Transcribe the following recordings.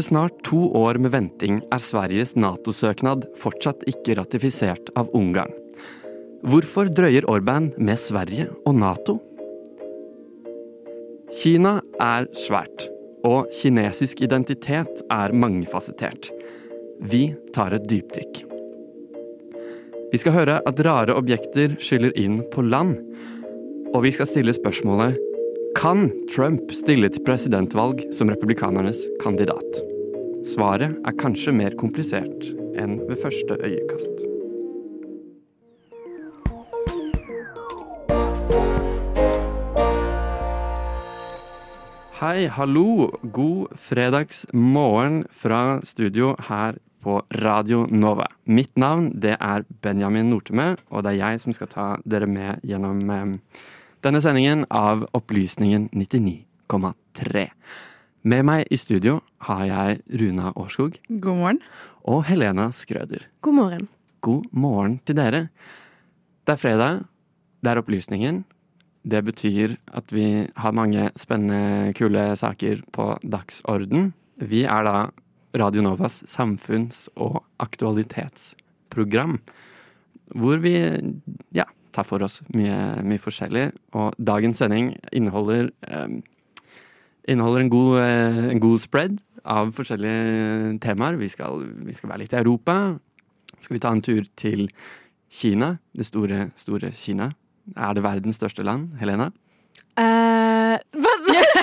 Etter snart to år med venting er Sveriges Nato-søknad fortsatt ikke ratifisert av Ungarn. Hvorfor drøyer Orban med Sverige og Nato? Kina er svært, og kinesisk identitet er mangefasettert. Vi tar et dypdykk. Vi skal høre at rare objekter skyller inn på land. Og vi skal stille spørsmålet Kan Trump stille til presidentvalg som republikanernes kandidat? Svaret er kanskje mer komplisert enn ved første øyekast. Hei, hallo. God fredagsmorgen fra studio her på Radio Nova. Mitt navn det er Benjamin Nortemø, og det er jeg som skal ta dere med gjennom eh, denne sendingen av Opplysningen 99,3. Med meg i studio har jeg Runa Årskog God morgen. og Helena Skrøder. God morgen. God morgen til dere. Det er fredag. Det er Opplysningen. Det betyr at vi har mange spennende, kule saker på dagsorden. Vi er da Radio Novas samfunns- og aktualitetsprogram. Hvor vi ja, tar for oss mye, mye forskjellig. Og dagens sending inneholder, eh, inneholder en, god, eh, en god spread av forskjellige temaer. Vi skal, vi skal være litt i Europa. Skal vi ta en tur til Kina, det store, store Kina. Er det verdens største land, Helena? Eh, hva?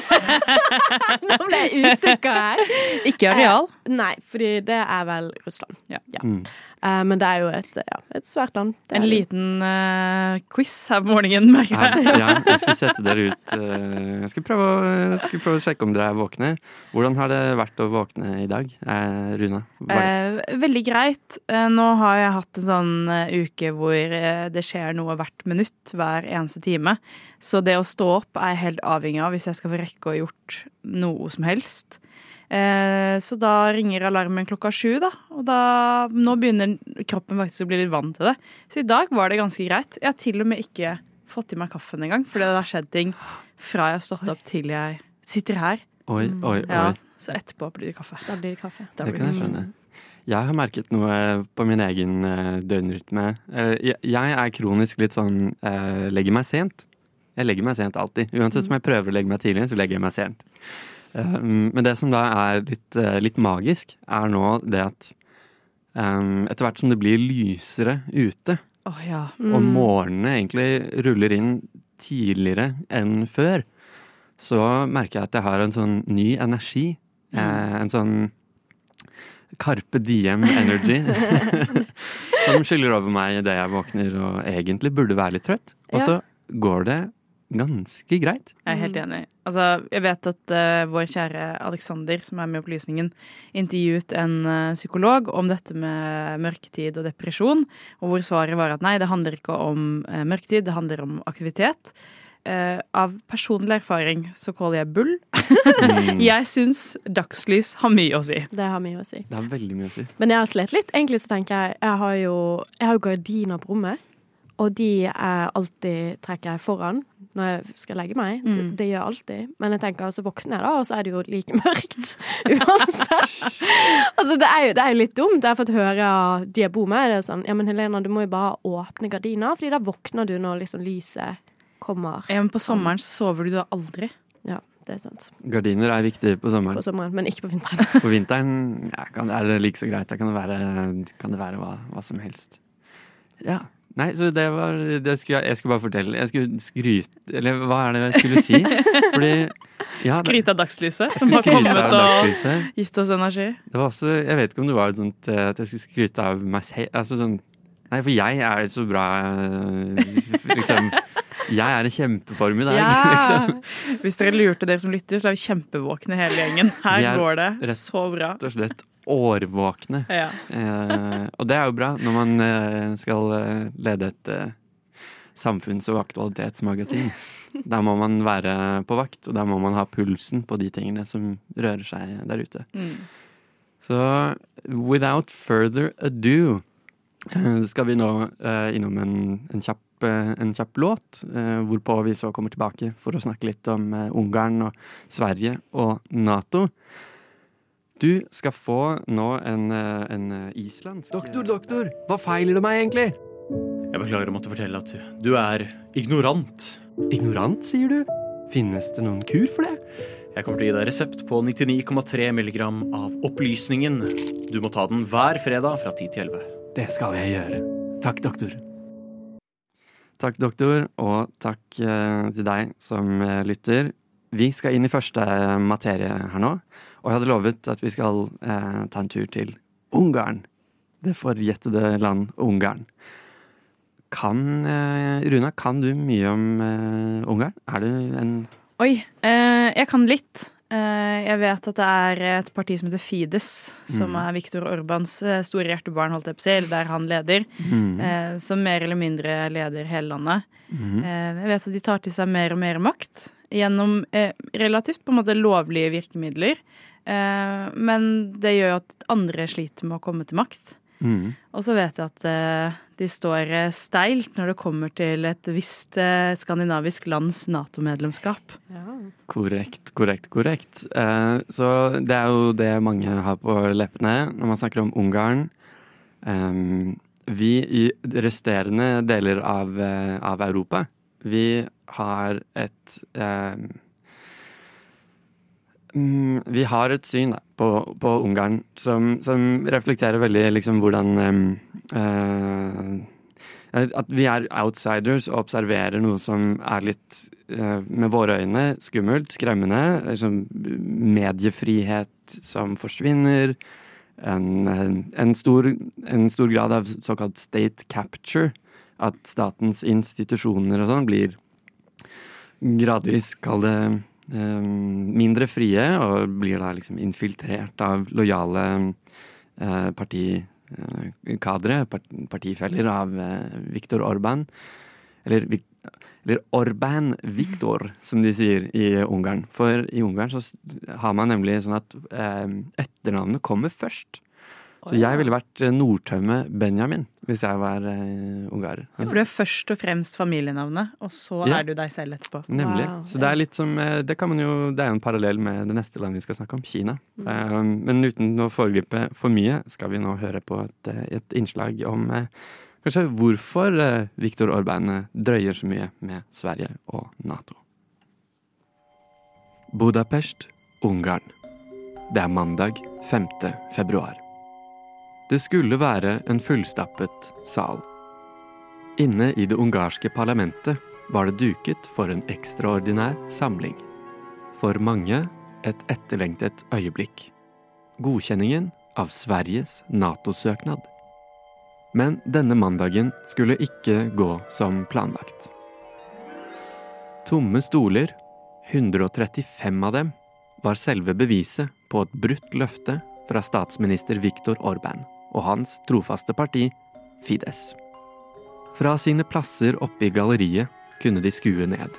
Nå ble jeg usikker her. Ikke areal. Eh, nei, fordi det er vel Russland. Ja. Mm. Eh, men det er jo et, ja, et svært land. Det En liten uh, quiz her på morgenen, merker jeg. ja, jeg skulle sette dere ut eh, Jeg skulle prøve, å, jeg skulle prøve å sjekke om dere er våkne. Hvordan har det vært å våkne i dag, eh, Rune? Eh, veldig greit. Eh, nå har jeg hatt en sånn uke hvor det skjer noe hvert minutt hver eneste time. Så det å stå opp er jeg helt avhengig av hvis jeg skal få rekke å gjort noe som helst. Eh, så da ringer alarmen klokka sju, da. Og da, nå begynner kroppen faktisk å bli litt vant til det. Så i dag var det ganske greit. Jeg har til og med ikke fått i meg kaffen engang, fordi det har skjedd ting fra jeg har stått opp til jeg sitter her. oi, oi, oi. Ja, så etterpå blir det kaffe. Da blir det kaffe. Da Det kan jeg skjønne. Jeg har merket noe på min egen eh, døgnrytme. Eh, jeg, jeg er kronisk litt sånn eh, legger meg sent. Jeg legger meg sent alltid. Uansett om jeg prøver å legge meg tidlig, så legger jeg meg sent. Eh, men det som da er litt, eh, litt magisk, er nå det at eh, etter hvert som det blir lysere ute, oh, ja. og Mm. morgenene egentlig ruller inn tidligere enn før, så merker jeg at jeg har en sånn ny energi. Mm. en sånn Carpe diem energy. som skyller over meg idet jeg våkner og egentlig burde være litt trøtt. Og så går det ganske greit. Jeg er helt enig. Altså, jeg vet at uh, vår kjære Alexander, som er med i Opplysningen, intervjuet en uh, psykolog om dette med mørketid og depresjon, og hvor svaret var at nei, det handler ikke om uh, mørketid, det handler om aktivitet. Eh, av personlig erfaring så caller jeg bull. Mm. Jeg syns dagslys har mye å si. Det har mye å si. Det har veldig mye å si. Men jeg har slitt litt. Egentlig så tenker jeg Jeg har jo, jeg har jo gardiner på rommet. Og de er alltid trekker jeg foran når jeg skal legge meg. Det, Mm. det gjør jeg alltid. Men jeg tenker, så våkner jeg da, og så er det jo like mørkt. Uansett. altså, det er, jo, det er jo litt dumt. Jeg har fått høre av de jeg bor med, det er sånn Ja, men Helena, du må jo bare åpne gardiner, Fordi da våkner du når liksom lyset kommer. Ja, men på sommeren så sover du da aldri. Ja, det er sant. Gardiner er viktig på sommeren. På sommeren, men ikke på vinteren. På vinteren ja, kan, er det like så greit. Da kan det være, kan det være hva, hva som helst. Ja. Nei, så det var det skulle jeg, jeg skulle bare fortelle. Jeg skulle skryte Eller hva er det jeg skulle si? Fordi ja, Skryte av dagslyset, som har kommet og gitt oss energi. Det var også Jeg vet ikke om det var sånt eh, at jeg skulle skryte av meg selv. Altså sånn Nei, for jeg er så bra eh, Liksom. Jeg er i kjempeform i dag. Liksom. Hvis dere lurte dere som lytter, så er vi kjempevåkne hele gjengen. Her er går det så bra. Rett og slett årvåkne. Ja. Eh, og det er jo bra når man eh, skal eh, lede et eh, samfunns- og aktualitetsmagasin. Da må man være på vakt, og da må man ha pulsen på de tingene som rører seg der ute. Mm. Så without further ado eh, skal vi nå eh, innom en, en, kjapp, en kjapp låt, eh, hvorpå vi så kommer tilbake for å snakke litt om Ungarn og Sverige og Nato. Du skal få nå en, eh, en eh, islandsk Doktor, doktor! Hva feiler det meg egentlig? Jeg beklager å måtte fortelle at du er ignorant. Ignorant, sier du? Finnes det noen kur for det? Jeg kommer til å gi deg resept på 99,3 milligram av opplysningen. Du må ta den hver fredag fra 10 til 11. Det skal jeg gjøre. Takk, doktor. Takk, doktor, og takk eh, til deg som eh, lytter. Vi skal inn i første materie her nå, og jeg hadde lovet at vi skal eh, ta en tur til Ungarn. Det forjettede land Ungarn. Kan eh, Runa, kan du mye om eh, Ungarn? Er du en Oi, eh, jeg kan litt. Eh, jeg vet at det er et parti som heter Fides, som Mm. er Viktor Orbans eh, store hjertebarn, holdt jeg på å si, der han leder. Mm. Eh, som mer eller mindre leder hele landet. Mm. Eh, jeg vet at de tar til seg mer og mer makt gjennom eh, relativt på en måte lovlige virkemidler. Eh, men det gjør jo at andre sliter med å komme til makt. Mm. Og så vet jeg at eh, de står eh, steilt når det kommer til et visst eh, skandinavisk lands Nato-medlemskap. Ja. Korrekt, korrekt, korrekt. Eh, så det er jo det mange har på leppene når man snakker om Ungarn. Ehm, vi i resterende deler av, av Europa, vi har et ehm, Vi har et syn da, på, på Ungarn som, som reflekterer veldig liksom hvordan eh, at vi er outsiders og observerer noe som er litt eh, med våre øyne skummelt, skremmende. Liksom mediefrihet som forsvinner. En, en, stor, en stor grad av såkalt state capture. At statens institusjoner og sånn blir gradvis, kall det mindre frie, og blir da liksom infiltrert av lojale eh, parti eh, partifeller av eh, Viktor Orban. Eller, eller Orban Viktor, som de sier i Ungarn. For i Ungarn så har man nemlig sånn at etternavnet kommer først. Så jeg ville vært eh, Nordtømme Benjamin hvis jeg var uh, ungarer. For du er først og fremst familienavnet, og så Ja. er du deg selv etterpå. Nemlig. Wow, Så det er litt som eh, Det kan man jo Det er en parallell med det neste landet vi skal snakke om, Kina. Eh, Men uten å foregripe for mye, skal vi nå høre på et, eh, et innslag om uh, kanskje hvorfor uh, Viktor Orban eh, drøyer så mye med Sverige og Nato. Budapest, Ungarn. Det er mandag 5. februar. Det skulle være en fullstappet sal. Inne i det ungarske parlamentet var det duket for en ekstraordinær samling. For mange et etterlengtet øyeblikk. Godkjenningen av Sveriges Nato-søknad. Men denne mandagen skulle ikke gå som planlagt. Tomme stoler, 135 av dem, var selve beviset på et brutt løfte fra statsminister Viktor Orban og hans trofaste parti, Fides. Fra sine plasser oppe i galleriet kunne de skue ned.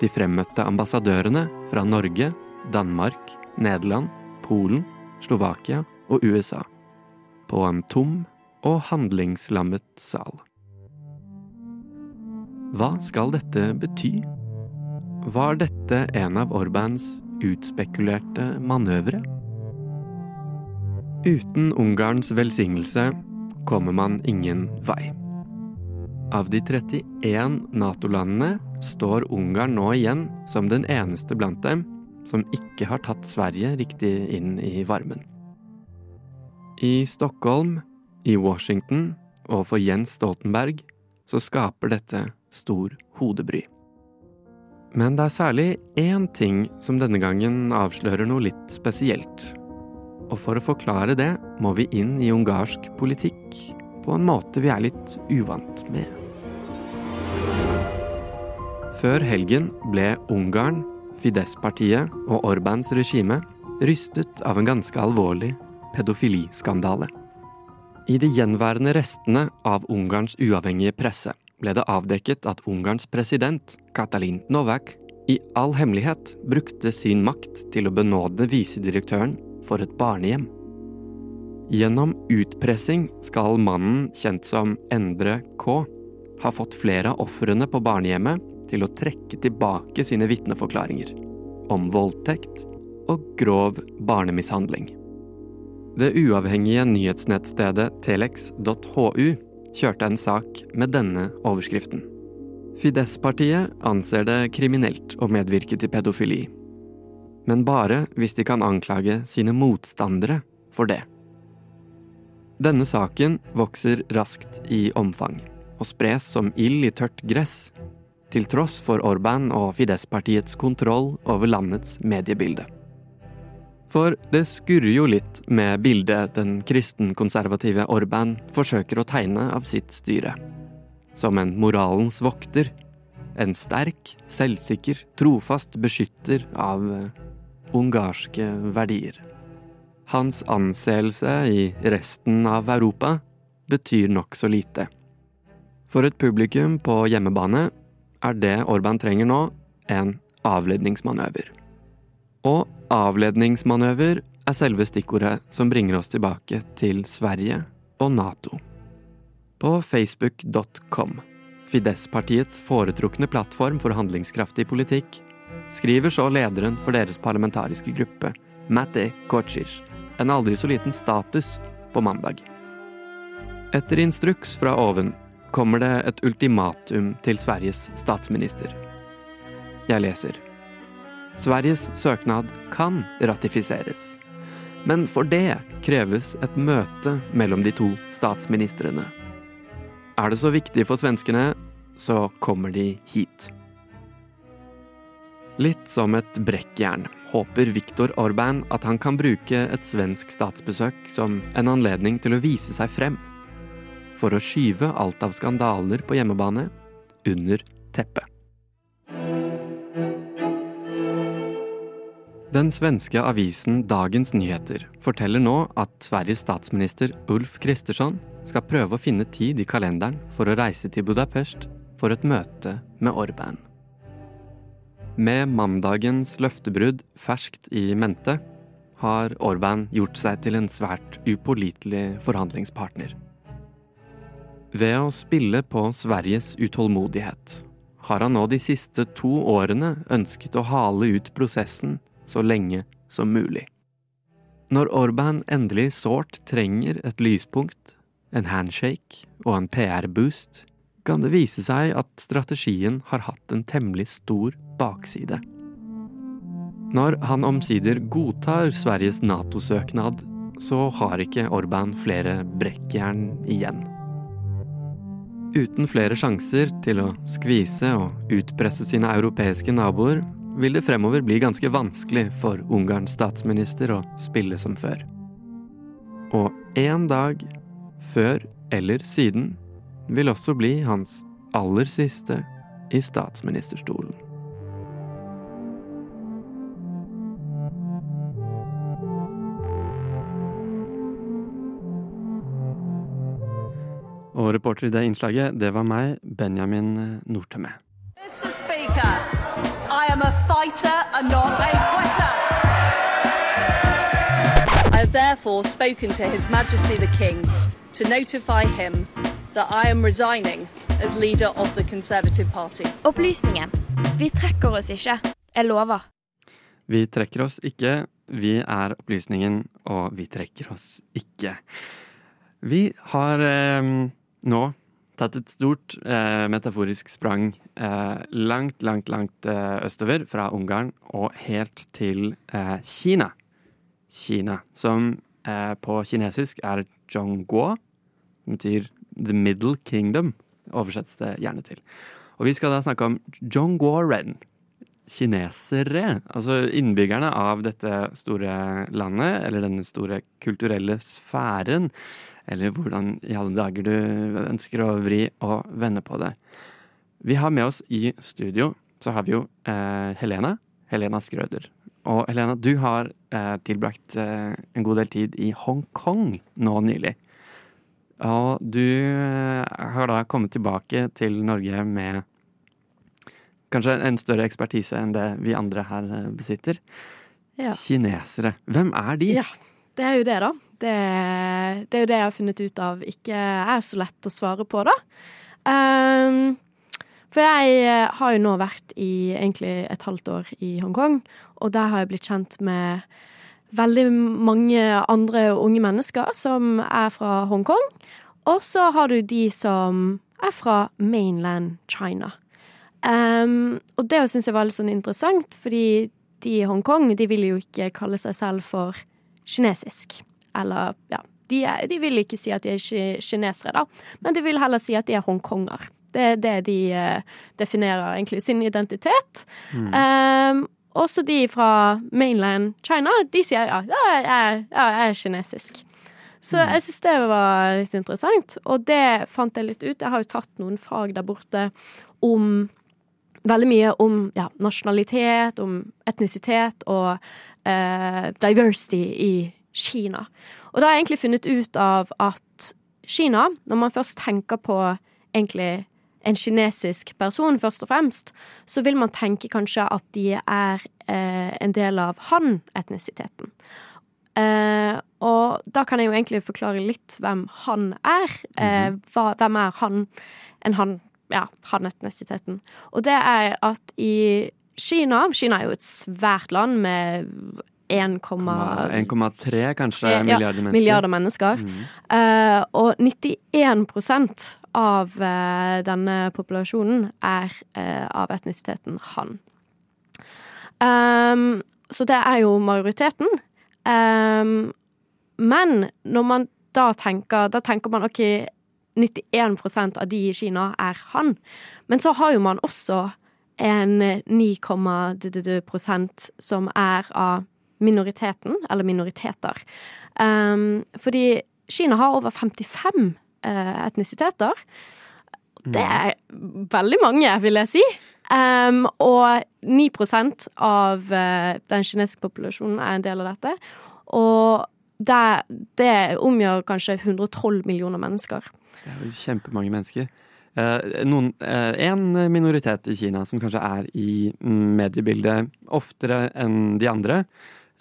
De fremmøtte ambassadørene fra Norge, Danmark, Nederland, Polen, Slovakia og USA. På en tom og handlingslammet sal. Hva skal dette bety? Var dette en av Orbans utspekulerte manøvre? Uten Ungarns velsignelse kommer man ingen vei. Av de 31 Nato-landene står Ungarn nå igjen som den eneste blant dem som ikke har tatt Sverige riktig inn i varmen. I Stockholm, i Washington og for Jens Stoltenberg så skaper dette stor hodebry. Men det er særlig én ting som denne gangen avslører noe litt spesielt. Og for å forklare det må vi inn i ungarsk politikk på en måte vi er litt uvant med. Før helgen ble Ungarn, Fidesz-partiet og Orbans regime rystet av en ganske alvorlig pedofiliskandale. I de gjenværende restene av Ungarns uavhengige presse ble det avdekket at Ungarns president, Katalin Novak, i all hemmelighet brukte sin makt til å benåde visedirektøren for et barnehjem. Gjennom utpressing skal mannen kjent som Endre K ha fått flere av ofrene på barnehjemmet til å trekke tilbake sine vitneforklaringer om voldtekt og grov barnemishandling. Det uavhengige nyhetsnettstedet telex.hu kjørte en sak med denne overskriften. Fidesz-partiet anser det kriminelt å medvirke til pedofili. Men bare hvis de kan anklage sine motstandere for det. Denne saken vokser raskt i omfang, og spres som ild i tørt gress, til tross for Orban og Fidesz-partiets kontroll over landets mediebilde. For det skurrer jo litt med bildet den kristenkonservative Orban forsøker å tegne av sitt styre. Som en moralens vokter. En sterk, selvsikker, trofast beskytter av ungarske verdier. Hans anseelse i resten av Europa betyr nokså lite. For et publikum på hjemmebane er det Orban trenger nå, en avledningsmanøver. Og avledningsmanøver er selve stikkordet som bringer oss tilbake til Sverige og Nato. På facebook.com, Fidesz-partiets foretrukne plattform for handlingskraftig politikk, skriver så lederen for deres parlamentariske gruppe, Matti Kocic, en aldri så liten status på mandag. Etter instruks fra oven kommer det et ultimatum til Sveriges statsminister. Jeg leser. Sveriges søknad kan ratifiseres. Men for det kreves et møte mellom de to statsministrene. Er det så viktig for svenskene, så kommer de hit. Litt som et brekkjern håper Viktor Orban at han kan bruke et svensk statsbesøk som en anledning til å vise seg frem. For å skyve alt av skandaler på hjemmebane under teppet. Den svenske avisen Dagens Nyheter forteller nå at Sveriges statsminister Ulf Kristersson skal prøve å finne tid i kalenderen for å reise til Budapest for et møte med Orban. Med mandagens løftebrudd ferskt i mente har Orban gjort seg til en svært upålitelig forhandlingspartner. Ved å spille på Sveriges utålmodighet har han nå de siste to årene ønsket å hale ut prosessen så lenge som mulig. Når Orban endelig sårt trenger et lyspunkt, en handshake og en PR-boost, kan det vise seg at strategien har hatt en temmelig stor bakside. Når han omsider godtar Sveriges Nato-søknad, så har ikke Orban flere brekkjern igjen. Uten flere sjanser til å skvise og utpresse sine europeiske naboer, vil det fremover bli ganske vanskelig for Ungarns statsminister å spille som før. Og en dag, før eller siden, vil også bli hans aller siste i statsministerstolen. Og reporter i det innslaget, det var meg, Benjamin Nordtømme. Mr. Speaker, I am a fighter and not a quitter. I have therefore spoken to His Majesty the King to notify him that I am resigning as leader of the Conservative Party. Opplysningen. Vi trekker oss ikke. Jeg lover. Vi trekker oss ikke, vi er opplysningen, og vi trekker oss ikke. Vi har eh, nå tatt et stort eh, metaforisk sprang eh, langt, langt, langt eh, østover fra Ungarn og helt til eh, Kina. Kina, som eh, på kinesisk er Zhongguo, som betyr The Middle Kingdom, oversettes det gjerne til. Og vi skal da snakke om Zhongguoren. Kinesere, altså innbyggerne av dette store landet, eller denne store kulturelle sfæren, eller hvordan i alle dager du ønsker å vri og vende på det. Vi har med oss i studio, så har vi jo eh, Helena. Helena Skrøder. Og Helena, du har eh, tilbrakt eh, en god del tid i Hongkong nå nylig. Og du eh, har da kommet tilbake til Norge med kanskje en større ekspertise enn det vi andre her eh, besitter. Ja. Kinesere. Hvem er de? Ja, det er jo det, da. Det, det er jo det jeg har funnet ut av ikke er så lett å svare på, da. Um, for jeg eh, har jo nå vært i egentlig et halvt år i Hongkong, og der har jeg blitt kjent med veldig mange andre unge mennesker som er fra Hongkong. Og så har du de som er fra mainland China. Um, og det syns jeg var litt sånn interessant, fordi de i Hongkong de vil jo ikke kalle seg selv for kinesisk. Eller, ja De, er, de vil ikke si at de er kinesere, da, men de vil heller si at de er hongkonger. Det er det de eh, definerer egentlig sin identitet. Um, også de fra mainland China, de sier ja, ja, jeg, er- ja, jeg er kinesisk. Så jeg syns det var litt interessant, og det fant jeg litt ut. Jeg har jo tatt noen fag der borte om Veldig mye om ja, nasjonalitet, om etnisitet og eh, diversity i Kina. Og da har jeg egentlig funnet ut av at Kina, når man først tenker på egentlig en kinesisk person, først og fremst, så vil man tenke kanskje at de er eh, en del av han-etnisiteten. Eh, og da kan jeg jo egentlig forklare litt hvem han er. Eh, hva, hvem er han? En han, ja, han-etnisiteten. Og det er at i Kina Kina er jo et svært land med 1,3 1,3 kanskje ja, milliarder mennesker. milliarder mennesker. Mm. Uh, og 91% av uh, denne populasjonen er uh, av etnisiteten han. Um, så det er jo majoriteten. Um, men når man da tenker Da tenker man OK, 91% av de i Kina er han. Men så har jo man også en 9,2 prosent som er av minoriteten, eller minoriteter. Um, fordi Kina har over 55 uh, etnisiteter. Det er veldig mange, vil jeg si. Um, og 9% av uh, den kinesiske populasjonen er en del av dette. Og det, det omgjør kanskje 112 millioner mennesker. Det er jo kjempemange mennesker. Eh, noen, eh, en minoritet i Kina som kanskje er i mm, mediebildet oftere enn de andre,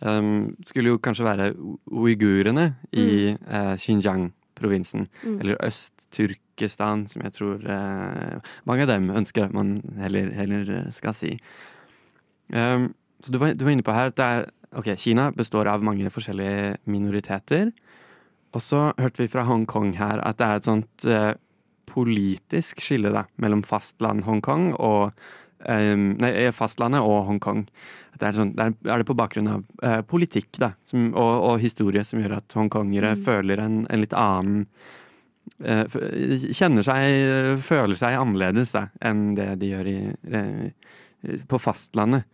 eh, skulle jo kanskje være uigurene i uh, Xinjiang-provinsen. Mm. Eller Øst-Turkestan, som jeg tror uh, mange av dem ønsker at man heller, heller eh, skal si. Um, så du var, du var inne på her at er Ok, Kina består av mange forskjellige minoriteter. Og så hørte vi fra Hongkong her at det er et sånt uh, politisk skille da, mellom fastland Hongkong og eh, Nei, eh, fastlandet og Hongkong. Det er, sånn, det er, det på bakgrunn av uh, politikk da, som, og, og historie som gjør at hongkongere føler en, en litt annen eh, Kjenner seg Føler seg annerledes da, enn det de gjør i, på fastlandet.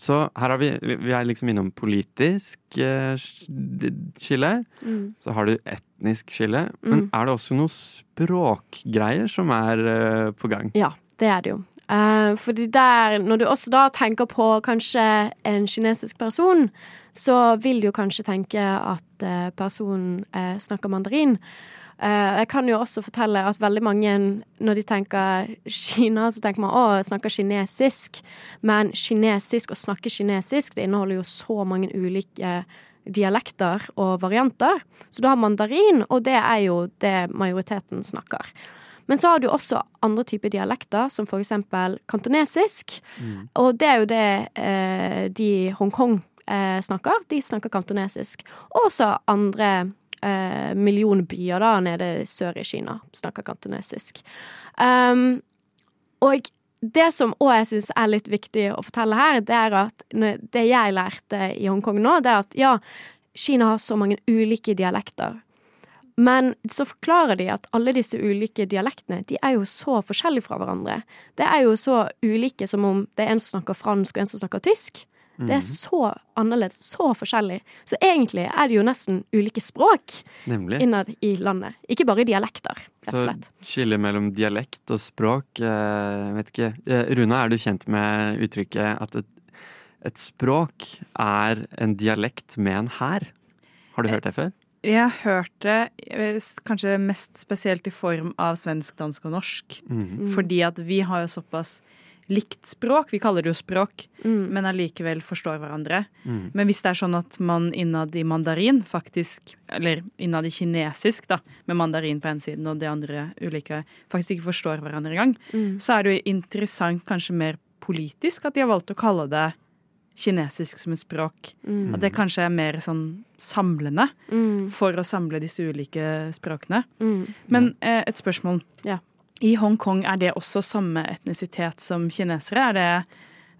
Så her har vi Vi er liksom innom politisk skille. Mm. Så har du etnisk skille. Men Mm. er det også noen språkgreier som er på gang? Ja, det er det jo. Eh, fordi der, når du også da tenker på kanskje en kinesisk person, så vil du jo kanskje tenke at uh, personen uh, snakker mandarin. Jeg kan jo også fortelle at veldig mange, når de tenker Kina, så tenker man å, jeg snakker kinesisk. Men kinesisk, å snakke kinesisk, det inneholder jo så mange ulike dialekter og varianter. Så du har mandarin, og det er jo det majoriteten snakker. Men så har du også andre typer dialekter, som for eksempel kantonesisk. Og det er jo det eh, de i Hongkong eh, snakker. De snakker kantonesisk. Og også andre eh, millionbyer da, nede sør i Kina snakker kantonesisk. Um, og det som òg jeg syns er litt viktig å fortelle her, det er at det jeg lærte i Hongkong nå, det er at ja, Kina har så mange ulike dialekter. Men så forklarer de at alle disse ulike dialektene de er jo så forskjellige fra hverandre. Det er jo så ulike som om det er en som snakker fransk og en som snakker tysk. Det er så annerledes, så forskjellig. Så egentlig er det jo nesten ulike språk Nemlig. innad i landet. Ikke bare dialekter, rett og slett. Så skillet skille mellom dialekt og språk eh, Vet ikke. Eh, Runa, er du kjent med uttrykket at et, et språk er en dialekt med en hær? Har du hørt det før? Jeg har hørt det eh, kanskje mest spesielt i form av svensk, dansk og norsk. Mm. Fordi at vi har jo såpass likt språk. Vi kaller det jo språk, Mm. men allikevel forstår hverandre. Mm. Men hvis det er sånn at man innad i mandarin faktisk, eller innad i kinesisk, da, med mandarin på ene siden og de andre ulike, faktisk ikke forstår hverandre engang, Mm. så er det jo interessant, kanskje mer politisk, at de har valgt å kalle det kinesisk som et språk. Mm. At det kanskje er mer sånn samlende Mm. for å samle disse ulike språkene. Mm. Men eh, et spørsmål. Ja. I Hongkong, er det også samme etnisitet som kinesere? Er det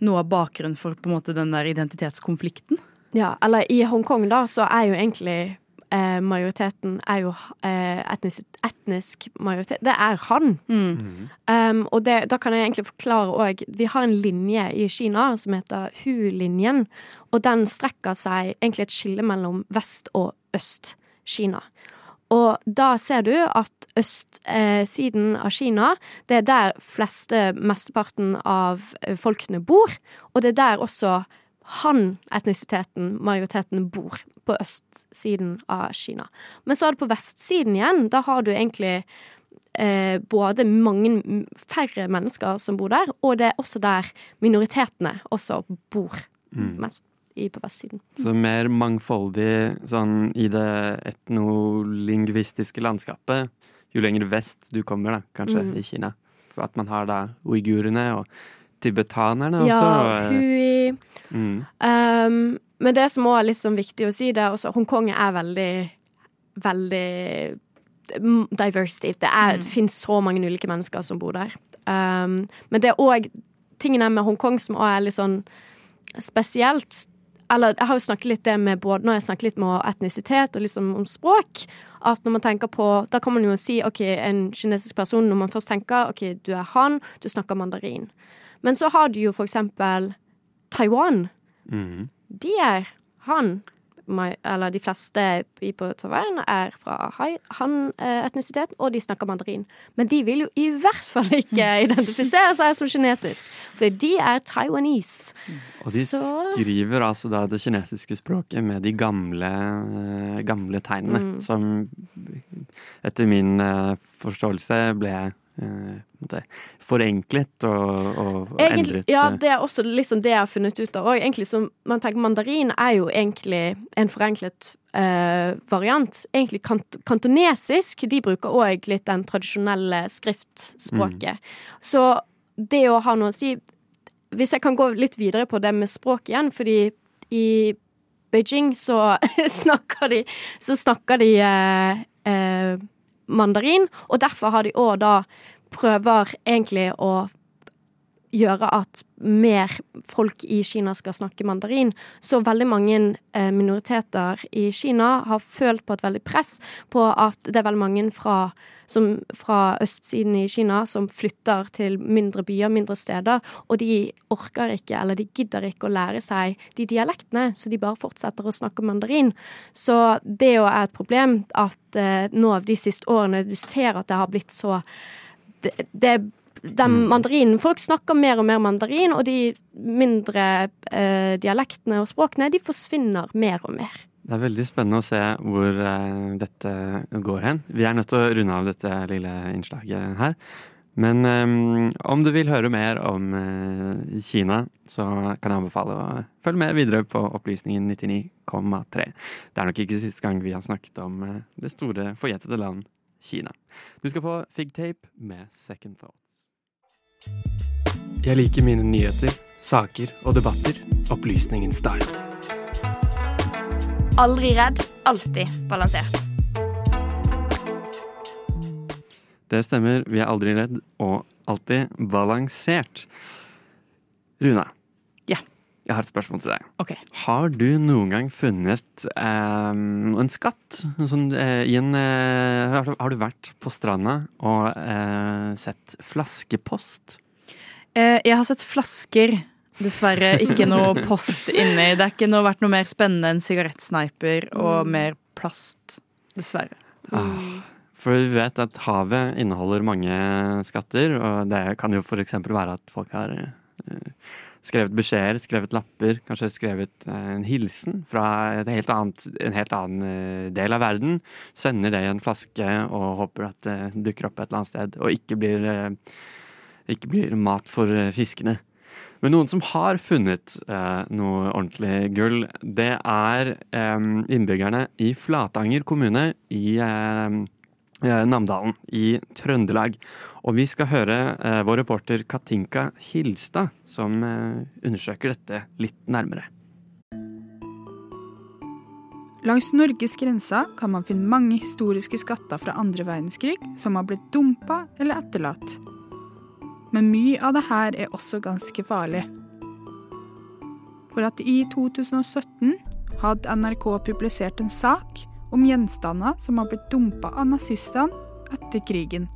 noe av bakgrunnen for på en måte den der identitetskonflikten? Ja, eller i Hongkong da, så er jo egentlig eh, majoriteten er jo eh, etnisk, etnisk majoritet. Det er han. Mm. Um, og det, da kan jeg egentlig forklare òg Vi har en linje i Kina som heter Hu-linjen. Og den strekker seg egentlig et skille mellom Vest- og Øst-Kina. Og da ser du at østsiden av Kina, det er der fleste, mesteparten av eh, folkene bor. Og det er der også han-etnisiteten, majoriteten, bor. På østsiden av Kina. Men så er det på vestsiden igjen. Da har du egentlig eh, både mange færre mennesker som bor der, og det er også der minoritetene også bor mest i på vestsiden. Så mer mangfoldig sånn i det etnolingvistiske landskapet jo lenger vest du kommer, da, kanskje, Mm. i Kina. For at man har da uigurene og tibetanerne også. Ja, og, Hui mm. um, Men det som også er litt sånn viktig å si, det er også Hongkong er veldig, veldig mm, diversity. Det, er, det finnes så mange ulike mennesker som bor der. Um, men det er òg tingene med Hongkong som også er litt sånn spesielt. Eller jeg har jo snakket litt det med både når jeg snakker litt med etnisitet og liksom om språk. At når man tenker på Da kan man jo si OK, en kinesisk person, når man først tenker OK, du er han, du snakker mandarin. Men så har du jo for eksempel Taiwan. Mm. De er han. Eller de fleste i på Taiwan er fra han-etnisitet, og de snakker mandarin. Men de vil jo i hvert fall ikke identifisere seg som kinesisk, for de er taiwanese. Og de Så- skriver altså da det kinesiske språket med de gamle, eh, gamle tegnene, Mm. som etter min eh, forståelse ble måte forenklet og, og, Egentlig, endret. ja, eh. det er også liksom det jeg har funnet ut av. òg. man tenker Mandarin er jo egentlig en forenklet uh, variant. Egentlig kant kantonesisk. De bruker òg litt den tradisjonelle skriftspråket. Så det å ha noe å si Hvis jeg kan gå litt videre på det med språk igjen, fordi i Beijing så snakker de Så snakker de uh, mandarin, og derfor har de òg da prøver egentlig å gjøre at mer folk i Kina skal snakke mandarin. Så veldig mange eh, minoriteter i Kina har følt på et veldig press på at det er veldig mange fra, som, fra østsiden i Kina som flytter til mindre byer, mindre steder, og de orker ikke, eller de gidder ikke å lære seg de dialektene, så de bare fortsetter å snakke mandarin. Så det jo er et problem at eh, nå de siste årene du ser at det har blitt så det, det den mandarinen Folk snakker mer og mer mandarin, og de mindre eh, dialektene og språkene, de forsvinner mer og mer. Det er veldig spennende å se hvor eh, dette går hen. Vi er nødt til å runde av dette lille innslaget her. Men um, om du vil høre mer om uh, Kina, så kan jeg anbefale å følge med videre på Opplysningen 99,3. Det er nok ikke siste gang vi har snakket om uh, det store, forjettede land Kina. Du skal få Fig Tape med Second Thoughts. Jeg liker mine nyheter, saker og debatter. Opplysningens dag. Aldri redd, alltid balansert. Det stemmer. Vi er aldri redd og alltid balansert. Runa. Jeg har et spørsmål til deg. Okay. Har du noen gang funnet eh, en skatt? Sånn, eh, i en, eh, har, du- har du vært på stranda og eh, sett flaskepost? Eh, jeg har sett flasker. Dessverre ikke noe post inni. Det har ikke noe, vært noe mer spennende enn sigarettsneiper og mer plast. Dessverre. Ah, for vi vet at havet inneholder mange skatter, og det kan jo f.eks. være at folk har eh, skrevet beskjeder, skrevet lapper, kanskje skrevet eh, en hilsen fra helt annet, en helt annen eh, del av verden. Sender det i en flaske og håper at det dukker opp et eller annet sted, og ikke blir, eh, ikke blir mat for fiskene. Men noen som har funnet noe ordentlig gull, det er innbyggerne i Flatanger kommune i, Namdalen i Trøndelag. Og vi skal høre eh, vår reporter Katinka Hilstad, som eh, undersøker dette litt nærmere. Langs Norges grenser kan man finne mange historiske skatter fra andre verdenskrig som har blitt dumpa eller etterlatt. Men mye av det her er også ganske farlig. For at i 2017 hadde NRK publisert en sak om gjenstander som har blitt dumpa av nazistene etter krigen.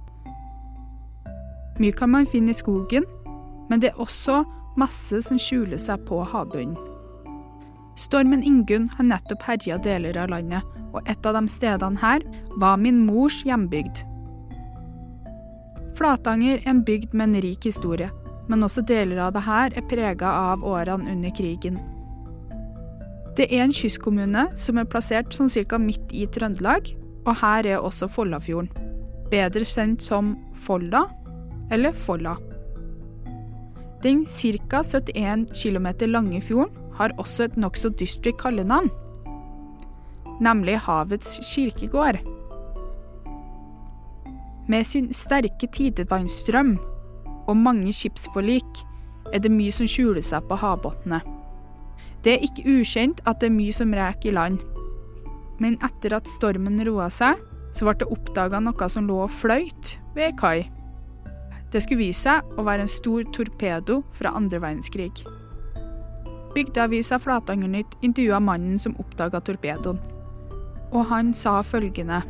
Mye kan man finne i skogen, men det er også masse som skjuler seg på havbunnen. Stormen Ingunn har nettopp herja deler av landet, og et av de stedene her var min mors hjembygd. Flatanger er en bygd med en rik historie, men også deler av det her er prega av årene under krigen. Det er en kystkommune som er plassert sånn cirka midt i Trøndelag, og her er også Follafjorden. Bedre kjent som Folla eller Folla. Den ca. 71 km lange fjorden har også et nokså dystert kallenavn, nemlig Havets kirkegård. Med sin sterke tidevannsstrøm og mange skipsforlik er det mye som skjuler seg på havbunnen. Det er ikke ukjent at det er mye som reker i land. Men etter at stormen roa seg, så ble det oppdaga noe som lå og fløyt ved ei kai. Det skulle vise seg å være en stor torpedo fra andre verdenskrig. Bygdeavisa Flatangernytt intervjua mannen som oppdaga torpedoen. Og han sa følgende.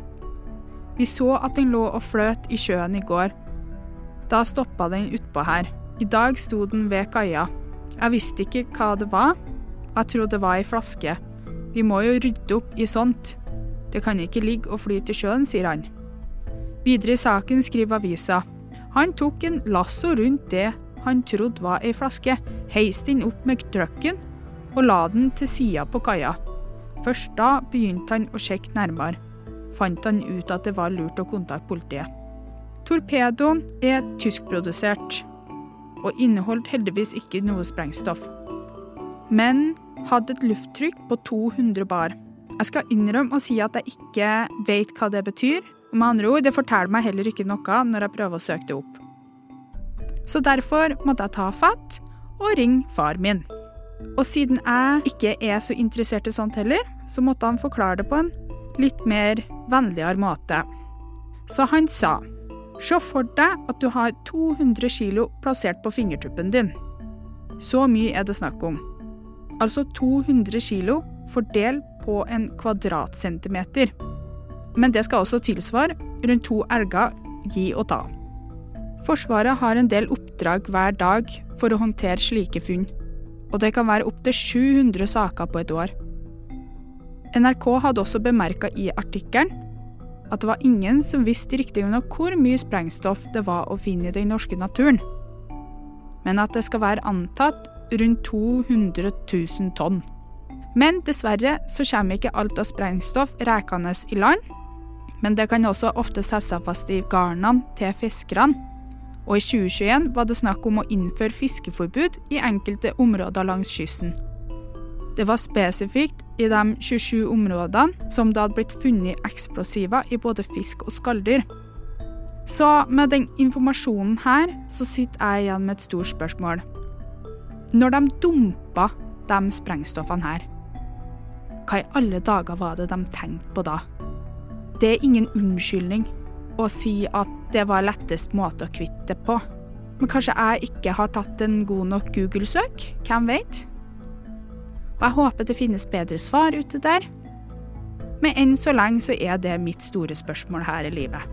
Vi så at den lå og fløt i sjøen i går. Da stoppa den utpå her. I dag sto den ved kaia. Jeg visste ikke hva det var. Jeg trodde det var ei flaske. Vi må jo rydde opp i sånt. Det kan ikke ligge og flyte i sjøen, sier han. Videre i saken skriver avisa. Han tok en lasso rundt det han trodde var ei flaske, heiste den opp med trucken og la den til sida på kaia. Først da begynte han å sjekke nærmere. Fant han ut at det var lurt å kontakte politiet. Torpedoen er tyskprodusert, og inneholdt heldigvis ikke noe sprengstoff. Men hadde et lufttrykk på 200 bar. Jeg skal innrømme å si at jeg ikke vet hva det betyr. Og med andre ord, det forteller meg heller ikke noe når jeg prøver å søke det opp. Så derfor måtte jeg ta fatt og ringe far min. Og siden jeg ikke er så interessert i sånt heller, så måtte han forklare det på en litt mer vennligere måte. Så han sa Se for deg at du har 200 kilo plassert på fingertuppen din. Så mye er det snakk om. Altså 200 kilo fordelt på en kvadratcentimeter. Men det skal også tilsvare rundt to elger gi og ta. Forsvaret har en del oppdrag hver dag for å håndtere slike funn, og det kan være opptil 700 saker på et år. NRK hadde også bemerka i artikkelen at det var ingen som visste riktig nok hvor mye sprengstoff det var å finne i den norske naturen, men at det skal være antatt rundt 200 000 tonn. Men dessverre så kommer ikke alt av sprengstoff rekende i land, men det kan også ofte sette seg fast i garnene til fiskerne. Og i 2021 var det snakk om å innføre fiskeforbud i enkelte områder langs kysten. Det var spesifikt i de 27 områdene som det hadde blitt funnet eksplosiver i både fisk og skalldyr. Så med den informasjonen her, så sitter jeg igjen med et stort spørsmål. Når de dumpa de sprengstoffene her, hva i alle dager var det de tenkte på da? Det er ingen unnskyldning å si at det var lettest måte å kvitte det på. Men kanskje jeg ikke har tatt en god nok Google-søk? Hvem vet? Og jeg håper det finnes bedre svar ute der. Men enn så lenge så er det mitt store spørsmål her i livet.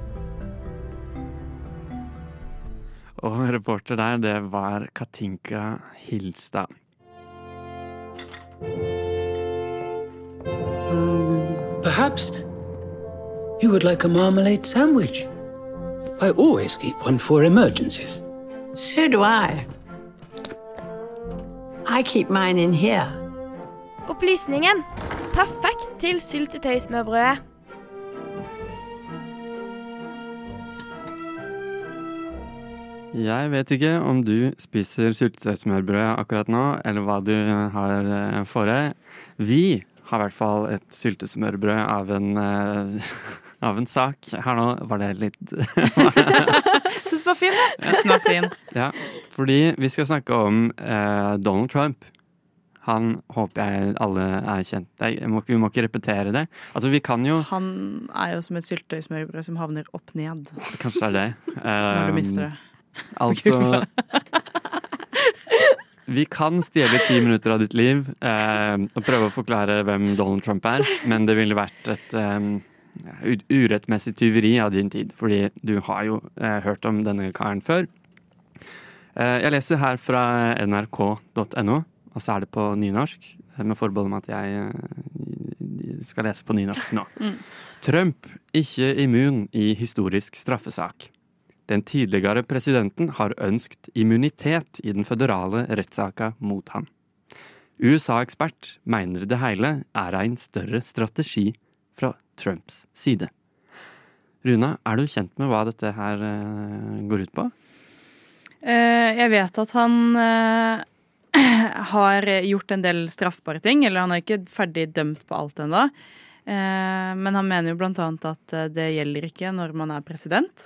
Og reporter der, det var Katinka Hilstad. Um, perhaps you would like a marmalade sandwich. I always keep one for emergencies. So do I. I keep mine in here. Opplysningen. Perfekt til syltetøysmørbrødet. Jeg vet ikke om du spiser syltetøysmørbrød akkurat nå, eller hva du har eh, for deg. Vi har i hvert fall et syltesmørbrød av en eh, av en sak her nå. Var det litt Syns det var fin, jeg. Syns den var fin. Ja, fordi vi skal snakke om eh, Donald Trump. Han håper jeg alle er kjent Nei, jeg må, Vi må ikke repetere det. Altså, vi kan jo Han er jo som et syltetøysmørbrød som havner opp ned Kanskje det er det. når du mister det. Altså Vi kan stjele ti minutter av ditt liv eh, og prøve å forklare hvem Donald Trump er, men det ville vært et eh, urettmessig tyveri av din tid, fordi du har jo eh, hørt om denne karen før. Eh, jeg leser her fra nrk.no, og så er det på nynorsk, med forbehold om at jeg eh, skal lese på nynorsk nå. Mm. Trump ikke immun i historisk straffesak. Den tidligere presidenten har ønsket immunitet i den føderale rettssaka mot ham. USA-ekspert mener det hele er en større strategi fra Trumps side. Runa, er du kjent med hva dette her eh, går ut på? Eh, jeg vet at han eh, har gjort en del straffbare ting. Eller han er ikke ferdig dømt på alt ennå. Men han mener jo blant annet at det gjelder ikke når man er president.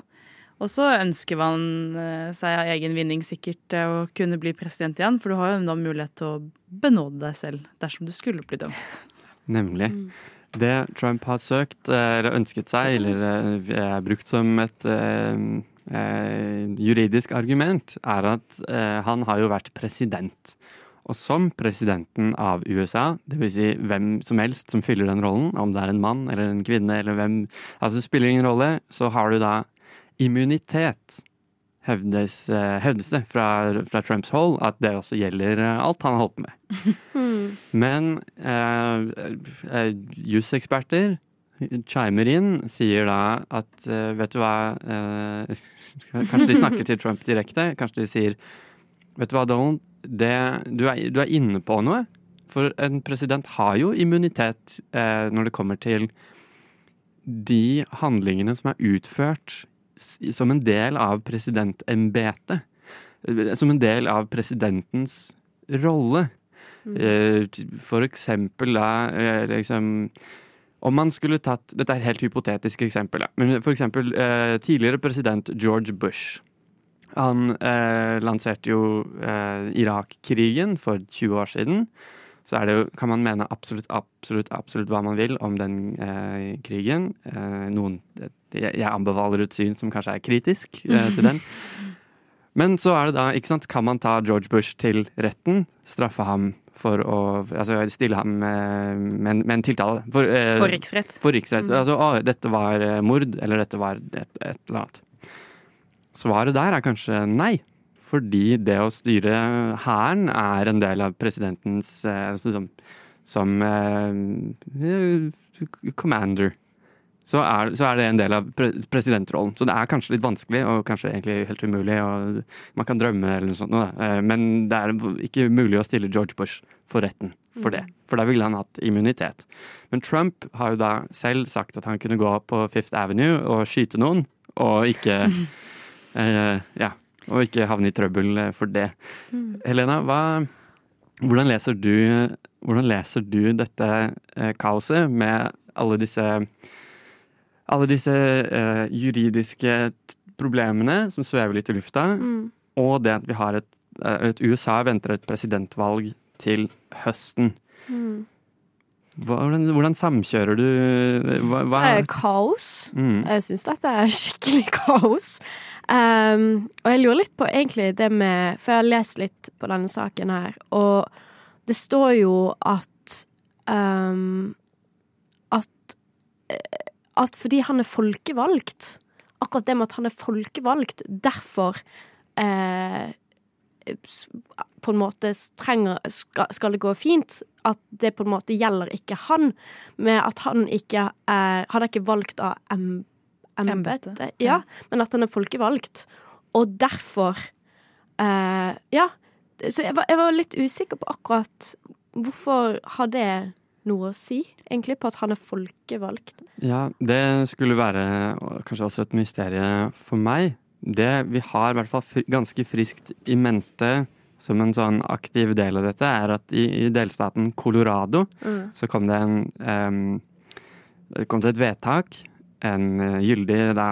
Og så ønsker man eh, seg av egen vinning sikkert eh, å kunne bli president igjen. For du har jo da mulighet til å benåde deg selv dersom du skulle bli dømt. Nemlig. Det Trump har søkt, eh, eller ønsket seg, eller er brukt som et eh, eh, juridisk argument, er at eh, han har jo vært president. Og som presidenten av USA, dvs. Si hvem som helst som fyller den rollen, om det er en mann eller en kvinne eller hvem Altså det spiller ingen rolle, så har du da immunitet. Hevdes, eh, hevdes det fra, fra Trumps hold at det også gjelder eh, alt han har holdt på med. Men eh, eh, juseksperter chimer inn, sier da at vet du hva eh, Kanskje de snakker til Trump direkte. Kanskje de sier Vet du hva, Donald, det, du, er, du er inne på noe. For en president har jo immunitet eh, når det kommer til de handlingene som er utført som en del av presidentembetet. Eh, Som en del av presidentens rolle. Mm. For eksempel da eh, liksom Om man skulle tatt Dette er et helt hypotetisk eksempel, da. Men for eksempel eh, tidligere president George Bush. Han eh, lanserte jo eh, Irak-krigen for 20 år siden. Så er det jo, kan man mene absolutt, absolutt, absolutt hva man vil om den eh, krigen. Eh, noen, jeg, anbefaler et syn som kanskje er kritisk eh, til den. Men så er det da, ikke sant, kan man ta George Bush til retten, straffe ham for å Altså stille ham med, med, en- med en tiltale. For, eh, For riksrett. For riksrett. Mm. Altså, å, dette var eh, mord, eller dette var et, et eller annet. Svaret der er kanskje nei. Fordi det å styre hæren er en del av presidentens eh, altså som, som eh, commander. Så er, så er det en del av pre presidentrollen. Så det er kanskje litt vanskelig, og kanskje egentlig helt umulig. Og man kan drømme eller noe sånt. Eh, men det er ikke mulig å stille George Bush for retten for det. For da ville han hatt immunitet. Men Trump har jo da selv sagt at han kunne gå på Fifth Avenue og skyte noen, og ikke eh, Ja. Og ikke havne i trøbbel eh, for det. Helena, hva, hvordan, leser du, hvordan leser du dette eh, kaoset med alle disse alle disse eh, juridiske problemene som svever litt i lufta, Mm. og det at vi har et, eller et USA venter et presidentvalg til høsten. Mm. Hvordan, hvordan samkjører du hva, hva? Det er kaos. Mm. Jeg syns dette er skikkelig kaos. Um, og jeg lurer litt på egentlig det med For jeg har lest litt på denne saken her, og det står jo at um, At eh, At fordi han er folkevalgt Akkurat det med at han er folkevalgt, derfor eh, på en måte trenger, skal, det gå fint. At det på en måte gjelder ikke han, med at han ikke er Han er ikke valgt av em, embetet, Embetet, ja, ja. men at han er folkevalgt. Og derfor eh, Ja. Så jeg var, jeg var litt usikker på akkurat hvorfor har det noe å si, egentlig, på at han er folkevalgt. Ja, det skulle være kanskje også et mysterium for meg. Det vi har i hvert fall fri, ganske friskt i mente som en sånn aktiv del av dette, er at i, i delstaten Colorado Mm. så kom det en um, Det kom til et vedtak en eh, gyldig da,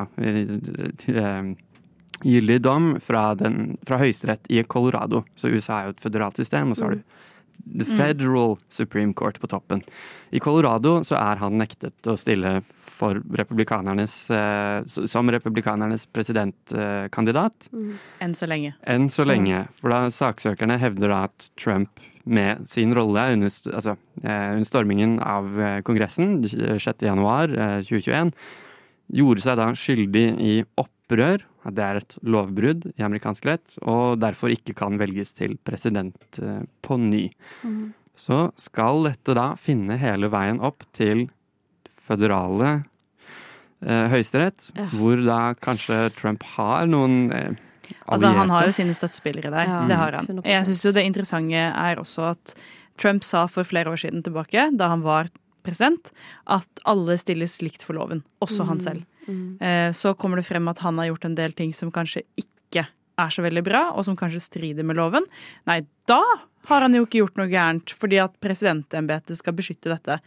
gyldig dom fra, den, fra høyesterett i Colorado. Så USA er jo et føderalt system, og så har du The Federal Supreme Court på toppen. I Colorado så er han nektet å stille for republikanernes, eh, som republikanernes presidentkandidat. Enn så lenge. Enn så lenge. For da saksøkerne hevder da at Trump med sin rolle under, altså, eh, under stormingen av eh, Kongressen 6.1.2021 gjorde seg da skyldig i opprør, det er et lovbrudd i amerikansk rett, og derfor ikke kan velges til president eh, på ny. Så skal dette da finne hele veien opp til føderale eh, høyesterett, Ja. hvor da kanskje Trump har noen eh, Altså, han har jo sine støttespillere der. Ja, det har han. Jeg syns jo det interessante er også at Trump sa for flere år siden tilbake, da han var at alle stilles likt for loven. Også han selv. Mm. Eh, Så kommer det frem at han har gjort en del ting som kanskje ikke er så veldig bra, og som kanskje strider med loven. Nei, da har han jo ikke gjort noe gærent, fordi at presidentembetet skal beskytte dette.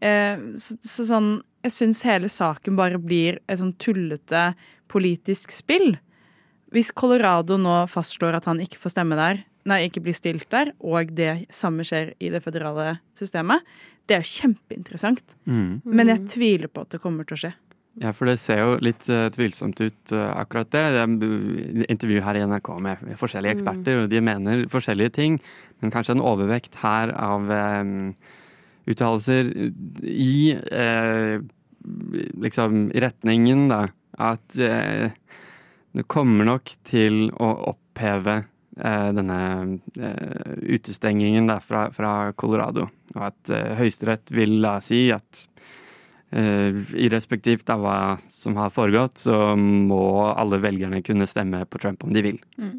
Eh, Så, så sånn Jeg syns hele saken bare blir et sånn tullete politisk spill. Hvis Colorado nå fastslår at han ikke får stemme der, nei, ikke blir stilt der, og det samme skjer i det føderale systemet, det er jo kjempeinteressant. Mm. Men jeg tviler på at det kommer til å skje. Ja, for det ser jo litt uh, tvilsomt ut, uh, akkurat det. Det er intervju her i NRK med forskjellige eksperter, og de mener forskjellige ting. Men kanskje en overvekt her av um, uttalelser i uh, liksom i retningen, da. At det kommer nok til å oppheve denne eh, utestengingen fra, fra Colorado. Og at eh, Høyesterett vil da si at eh, i av hva som har foregått, så må alle velgerne kunne stemme på Trump om de vil. Mm.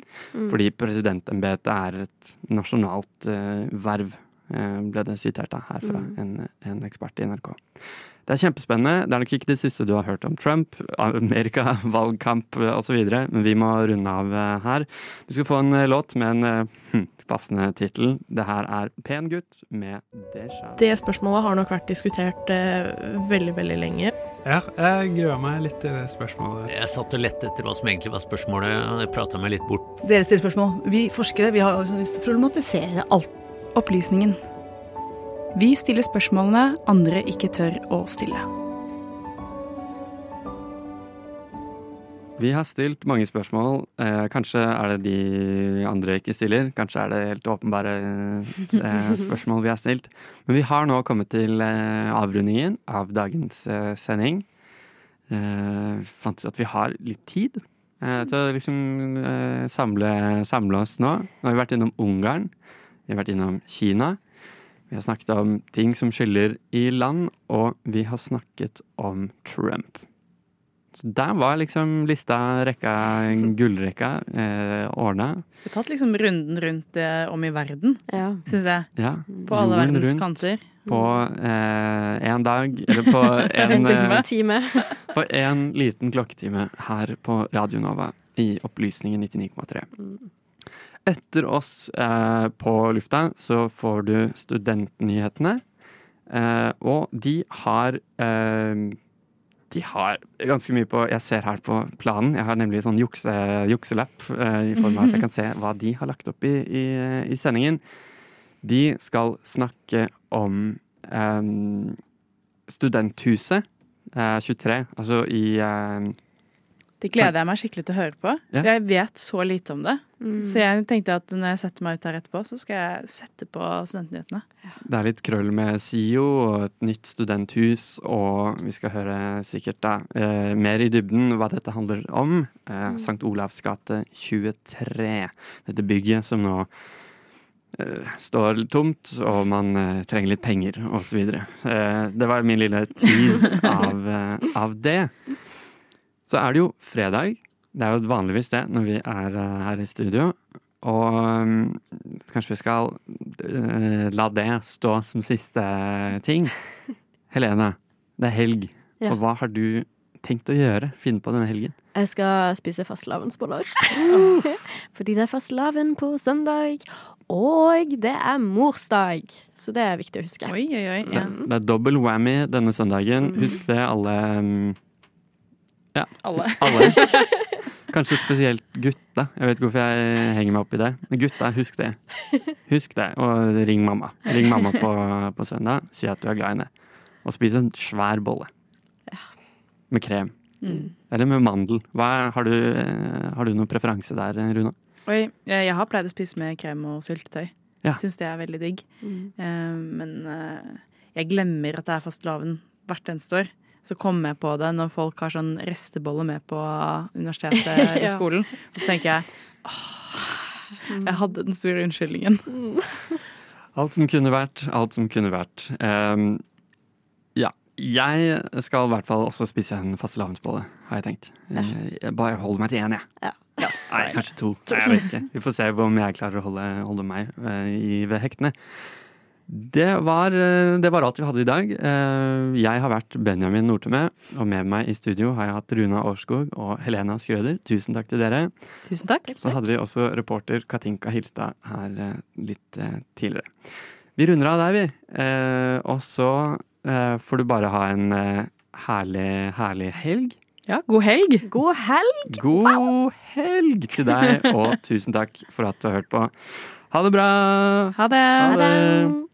Fordi presidentembetet er et nasjonalt eh, verv, eh, ble det sitert da, her fra en, en ekspert i NRK. Det er kjempespennende. Det er nok ikke det siste du har hørt om Trump, Amerika, valgkamp osv., men vi må runde av eh, her. Du skal få en eh, låt med en eh, hm, passende tittel. Det her er Pen gutt med Deja. Det spørsmålet har nok vært diskutert eh, veldig, veldig lenge. Ja, jeg gruer meg litt til det spørsmålet. Jeg satt og lette etter hva som egentlig var spørsmålet, og jeg prata meg litt bort. Dere stiller spørsmål. Vi forskere vi har sånn lyst til å problematisere alt. Opplysningen. Vi stiller spørsmålene andre ikke tør å stille. Vi har stilt mange spørsmål. Eh, kanskje er det de andre ikke stiller. Kanskje er det helt åpenbare eh, spørsmål vi har stilt. Men vi har nå kommet til eh, avrundingen av dagens sending. Eh, fant ut at vi har litt tid til å liksom samle, samle oss nå. Nå har vi vært innom Ungarn. Vi har vært innom Kina. Vi har snakket om ting som skiller i land, og vi har snakket om Trump. Så der var liksom lista, rekka, gullrekka, eh, ordna. Vi har tatt liksom runden rundt eh, om i verden, Ja. syns jeg. Ja, På alle jorden verdens rundt kanter. På én dag, eller på en, En time. eh, Time. på en liten klokketime her på Radio Nova i Opplysningen 99,3. Etter oss eh, på lufta så får du Studentnyhetene. Eh, og de har eh, De har ganske mye på Jeg ser her på planen. Jeg har nemlig sånn jukse, jukselapp eh, i form av at jeg kan se hva de har lagt opp i, i, i sendingen. De skal snakke om eh, Studenthuset eh, 23, altså i eh, Det gleder jeg meg skikkelig til å høre på. Ja. Jeg vet så lite om det. Mm. Så jeg tenkte at når jeg setter meg ut her etterpå, så skal jeg sette på studentnyhetene. Det er litt krøll med SIO og et nytt studenthus, og vi skal høre sikkert da eh, mer i dybden hva dette handler om. Eh, St. Olavs gate 23. Dette bygget som nå eh, står tomt, og man eh, trenger litt penger, osv. Eh, det var min lille tease av, eh, av det. Så er det jo fredag. Det er jo vanligvis det når vi er eh, her i studio. Og mm, kanskje vi skal eh, la det stå som siste ting. Helene, det er helg. Ja. Og hva har du tenkt å gjøre? Finne på denne helgen? Jeg skal spise fastelavnsboller. Fordi det er fastelavn på søndag, og det er morsdag. Så det er viktig å huske. Oi, oi, oi. Det, det er dobbel whammy denne søndagen. Husk det, alle mm, Ja. Alle. Alle. Kanskje spesielt gutta. Jeg vet ikke hvorfor jeg henger meg opp i det. Men gutta, husk det. Husk det, og ring mamma. Ring mamma på, på søndag. Si at du er glad i henne. Og spis en svær bolle. Med krem. Mm. Eller med mandel. Hva, har, du, eh, har du noen preferanse der, Runa? Oi, jeg har pleid å spise med krem og syltetøy. Ja. Syns det er veldig digg. Mm. Eh, men eh, jeg glemmer at det er fastelavn hvert eneste år. Så kommer jeg på det når folk har sånn restebolle med på universitetet ja. i skolen. Og så tenker jeg åh, jeg hadde den store unnskyldningen. Alt som kunne vært, alt som kunne vært. Um, ja. Jeg skal i hvert fall også spise en fastelavnsbolle, har jeg tenkt. Ja. Jeg bare holder meg til én, jeg. Ja. Nei, kanskje to. Nei, jeg vet ikke. Vi får se om jeg klarer å holde, holde meg uh, i, ved hektene. Det var, eh, det var alt vi hadde i dag. Eh, Jeg har vært Benjamin Nortemø, og med meg i studio har jeg hatt Runa Årskog og Helena Skrøder. Tusen takk til dere. Tusen takk. Så hadde vi også reporter Katinka Hilstad her eh, litt tidligere. Vi runder av der, vi. Eh, og så eh, får du bare ha en herlig, herlig helg. Ja, god helg! God helg! God helg til deg, og tusen takk for at du har hørt på. Ha det bra! Ha det! Ha det.